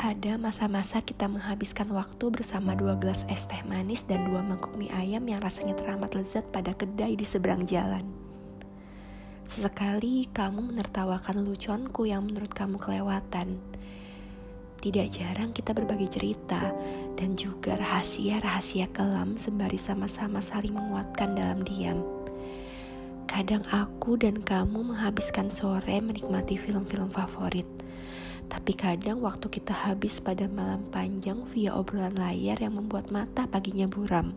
Ada masa-masa kita menghabiskan waktu bersama dua gelas es teh manis dan dua mangkuk mie ayam yang rasanya teramat lezat pada kedai di seberang jalan. Sesekali kamu menertawakan lucuanku yang menurut kamu kelewatan. Tidak jarang kita berbagi cerita dan juga rahasia-rahasia kelam sembari sama-sama saling menguatkan dalam diam. Kadang aku dan kamu menghabiskan sore menikmati film-film favorit tapi kadang waktu kita habis pada malam panjang via obrolan layar yang membuat mata paginya buram.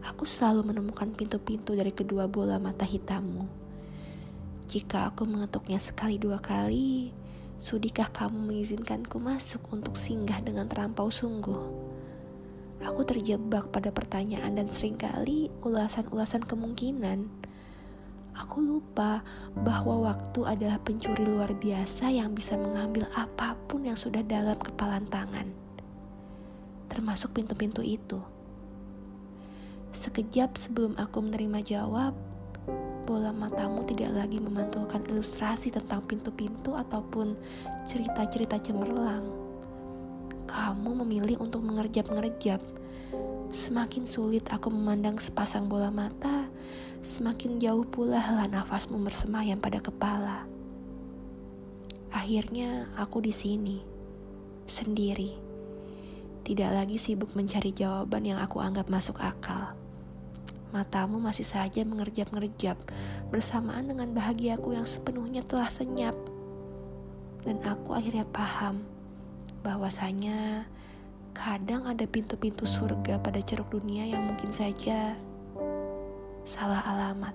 Aku selalu menemukan pintu-pintu dari kedua bola mata hitammu. Jika aku mengetuknya sekali dua kali, sudikah kamu mengizinkanku masuk untuk singgah dengan terlampau sungguh? Aku terjebak pada pertanyaan dan sering kali ulasan-ulasan kemungkinan Aku lupa bahwa waktu adalah pencuri luar biasa yang bisa mengambil apa pun yang sudah dalam kepalan tangan, termasuk pintu-pintu itu. Sekejap sebelum aku menerima jawab, bola matamu tidak lagi memantulkan ilustrasi tentang pintu-pintu ataupun cerita-cerita cemerlang. Kamu memilih untuk mengerjap-ngerjap. Semakin sulit aku memandang sepasang bola mata, semakin jauh pula hela nafasmu bersemayam pada kepala. Akhirnya aku di sini, sendiri. Tidak lagi sibuk mencari jawaban yang aku anggap masuk akal. Matamu masih saja mengerjap-ngerjap bersamaan dengan bahagiaku yang sepenuhnya telah senyap. Dan aku akhirnya paham bahwasanya kadang ada pintu-pintu surga pada ceruk dunia yang mungkin saja salah alamat.